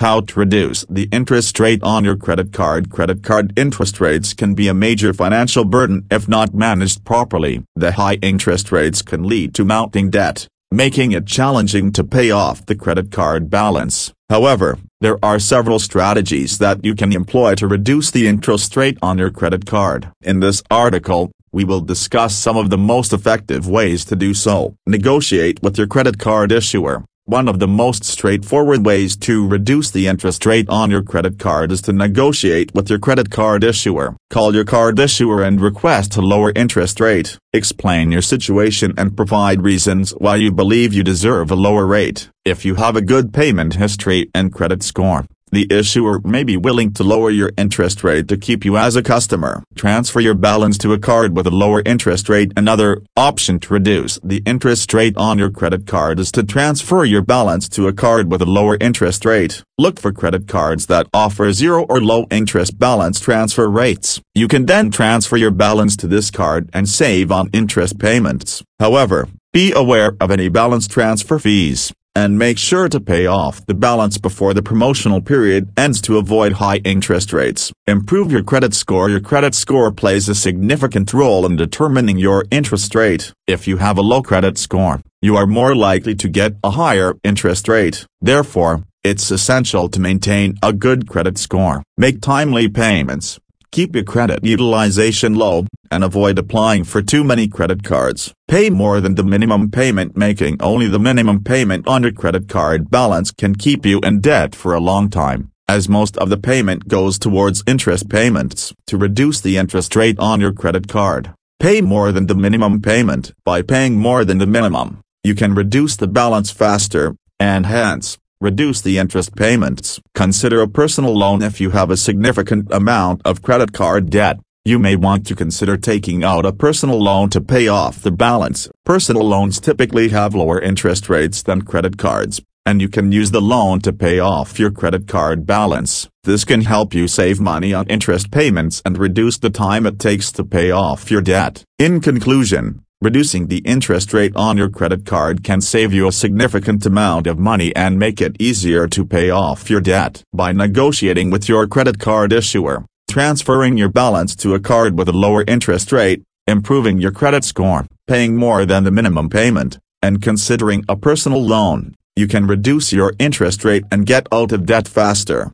How to reduce the interest rate on your credit card Credit card interest rates can be a major financial burden if not managed properly. The high interest rates can lead to mounting debt, making it challenging to pay off the credit card balance. However, there are several strategies that you can employ to reduce the interest rate on your credit card. In this article, we will discuss some of the most effective ways to do so. Negotiate with your credit card issuer. One of the most straightforward ways to reduce the interest rate on your credit card is to negotiate with your credit card issuer. Call your card issuer and request a lower interest rate. Explain your situation and provide reasons why you believe you deserve a lower rate. If you have a good payment history and credit score, the issuer may be willing to lower your interest rate to keep you as a customer. Transfer your balance to a card with a lower interest rate. Another option to reduce the interest rate on your credit card is to transfer your balance to a card with a lower interest rate. Look for credit cards that offer zero or low interest balance transfer rates. You can then transfer your balance to this card and save on interest payments. However, be aware of any balance transfer fees and make sure to pay off the balance before the promotional period ends to avoid high interest rates. Improve your credit score Your credit score plays a significant role in determining your interest rate. If you have a low credit score, you are more likely to get a higher interest rate. Therefore, it's essential to maintain a good credit score. Make timely payments. Keep your credit utilization low, and avoid applying for too many credit cards. Pay more than the minimum payment making only the minimum payment on your credit card balance can keep you in debt for a long time, as most of the payment goes towards interest payments. To reduce the interest rate on your credit card, pay more than the minimum payment. By paying more than the minimum, you can reduce the balance faster, and hence, Reduce the interest payments. Consider a personal loan if you have a significant amount of credit card debt. You may want to consider taking out a personal loan to pay off the balance. Personal loans typically have lower interest rates than credit cards, and you can use the loan to pay off your credit card balance. This can help you save money on interest payments and reduce the time it takes to pay off your debt. In conclusion, Reducing the interest rate on your credit card can save you a significant amount of money and make it easier to pay off your debt. By negotiating with your credit card issuer, transferring your balance to a card with a lower interest rate, improving your credit score, paying more than the minimum payment, and considering a personal loan, you can reduce your interest rate and get out of debt faster.